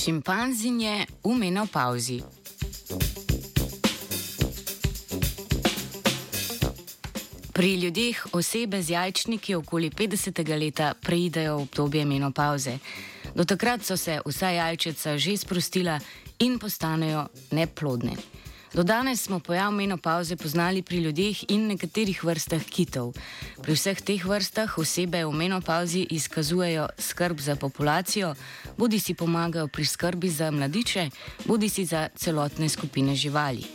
Šimpanzinje v menopauzi. Pri ljudeh osebe z jajčniki okoli 50. leta preidejo v obdobje menopauze. Do takrat so se vsa jajčica že sprostila in postanejo neplodne. Do danes smo pojav menopauze poznali pri ljudeh in nekaterih vrstah kitov. Pri vseh teh vrstah osebe v menopauzi izkazujejo skrb za populacijo, bodi si pomagajo pri skrbi za mladiče, bodi si za celotne skupine živali.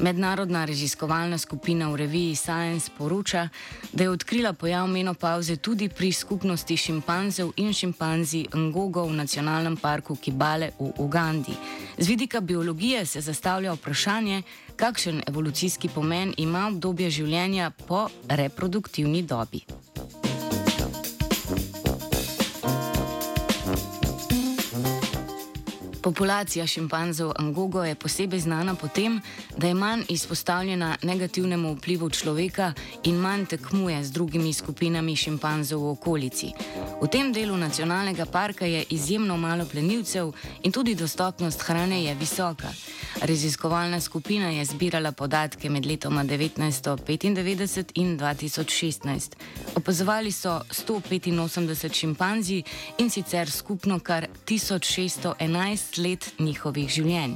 Mednarodna raziskovalna skupina v reviji Science poroča, da je odkrila pojav menopauze tudi pri skupnosti šimpanzev in šimpanzi Ngogo v nacionalnem parku Kibale v Ugandi. Z vidika biologije se zastavlja vprašanje, kakšen evolucijski pomen ima obdobje življenja po reproduktivni dobi. Populacija šimpanzov Angogo je posebej znana po tem, da je manj izpostavljena negativnemu vplivu človeka in manj tekmuje z drugimi skupinami šimpanzov v okolici. V tem delu nacionalnega parka je izjemno malo plenilcev in tudi dostopnost hrane je visoka. Raziskovalna skupina je zbirala podatke med letoma 1995 in 2016. Opazovali so 185 šimpanzi in sicer skupno kar 1611 let njihovih življenj.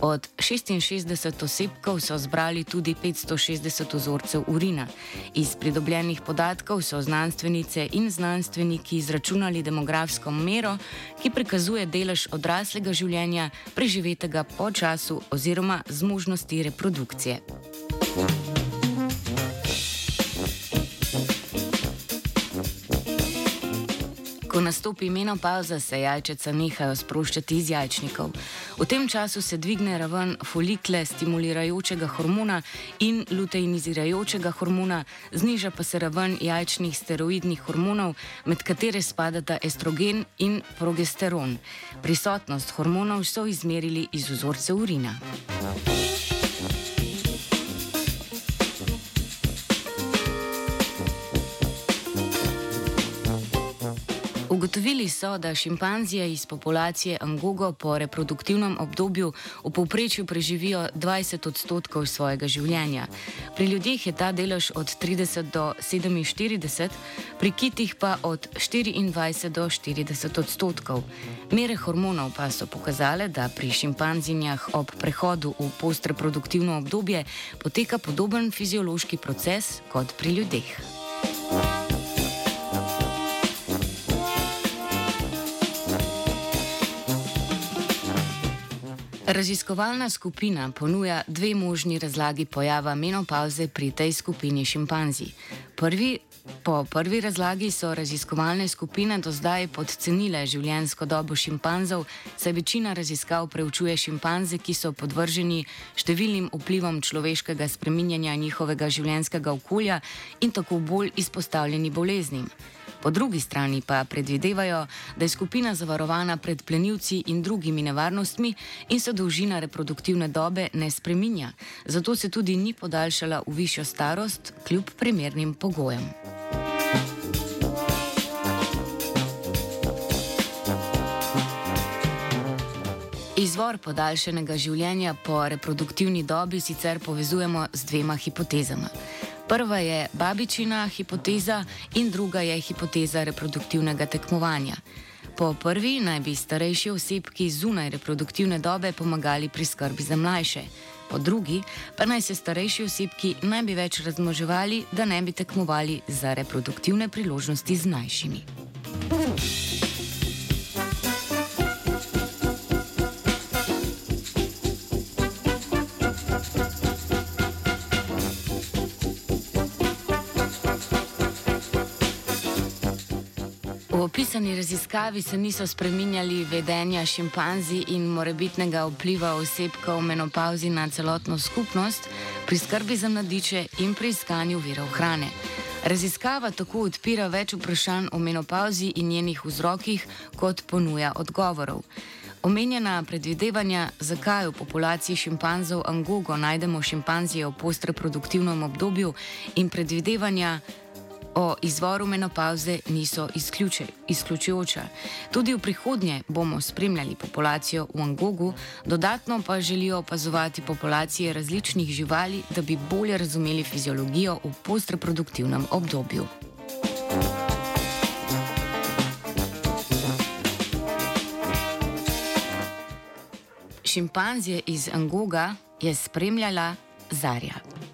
Od 66 osebkov so zbrali tudi 560 ozorcev urina. Iz pridobljenih podatkov so znanstvenice in znanstveniki izračunali demografsko mero, ki prikazuje delež odraslega življenja, preživetega po času oziroma zmožnosti reprodukcije. Ko nastopi menopauza, se jajčica nehajo sproščati iz jajčnikov. V tem času se dvigne raven folikle stimulirajočega hormona in luteinizirajočega hormona, zniža pa se raven jajčnih steroidnih hormonov, med katere spadata estrogen in progesteron. Prisotnost hormonov so izmerili iz vzorcev urina. Ugotovili so, da šimpanzije iz populacije Angogo po reproduktivnem obdobju v povprečju preživijo 20 odstotkov svojega življenja. Pri ljudeh je ta delež od 30 do 47, pri kitih pa od 24 do 40 odstotkov. Mere hormonov pa so pokazale, da pri šimpanzinjah ob prehodu v postreproduktivno obdobje poteka podoben fiziološki proces kot pri ljudeh. Raziskovalna skupina ponuja dve možni razlagi pojava menopauze pri tej skupini šimpanzi. Prvi, po prvi razlagi so raziskovalne skupine do zdaj podcenile življenjsko dobo šimpanzov, saj večina raziskav preučuje šimpanze, ki so podvrženi številnim vplivom človeškega spreminjanja njihovega življenjskega okolja in tako bolj izpostavljeni boleznim. Po drugi strani pa predvidevajo, da je skupina zavarovana pred plenilci in drugimi nevarnostmi in se dolžina reproduktivne dobe ne spreminja, zato se tudi ni podaljšala v višjo starost kljub primernim pogojem. Izvor podaljšanega življenja po reproduktivni dobi sicer povezujemo z dvema hipotezama. Prva je babičina hipoteza in druga je hipoteza reproduktivnega tekmovanja. Po prvi naj bi starejši osebki zunaj reproduktivne dobe pomagali pri skrbi za mlajše, po drugi pa naj se starejši osebki ne bi več razmoževali, da ne bi tekmovali za reproduktivne priložnosti z mlajšimi. Opisani raziskavi se niso spreminjali vedenja šimpanzi in morebitnega vpliva osebka v menopauzi na celotno skupnost, pri skrbi za mladiče in pri iskanju virov hrane. Raziskava tako odpira več vprašanj o menopauzi in njenih vzrokih, kot ponuja odgovorov. Omenjena predvidevanja, zakaj v populaciji šimpanzov Angogo najdemo šimpanzije v postreproduktivnem obdobju in predvidevanja, o izvoru menopauze niso izključujoča. Tudi v prihodnje bomo spremljali populacijo v Angogu, dodatno pa želijo opazovati populacije različnih živali, da bi bolje razumeli fiziologijo v postreproduktivnem obdobju. Šimpanzije iz Angoga je spremljala Zarja.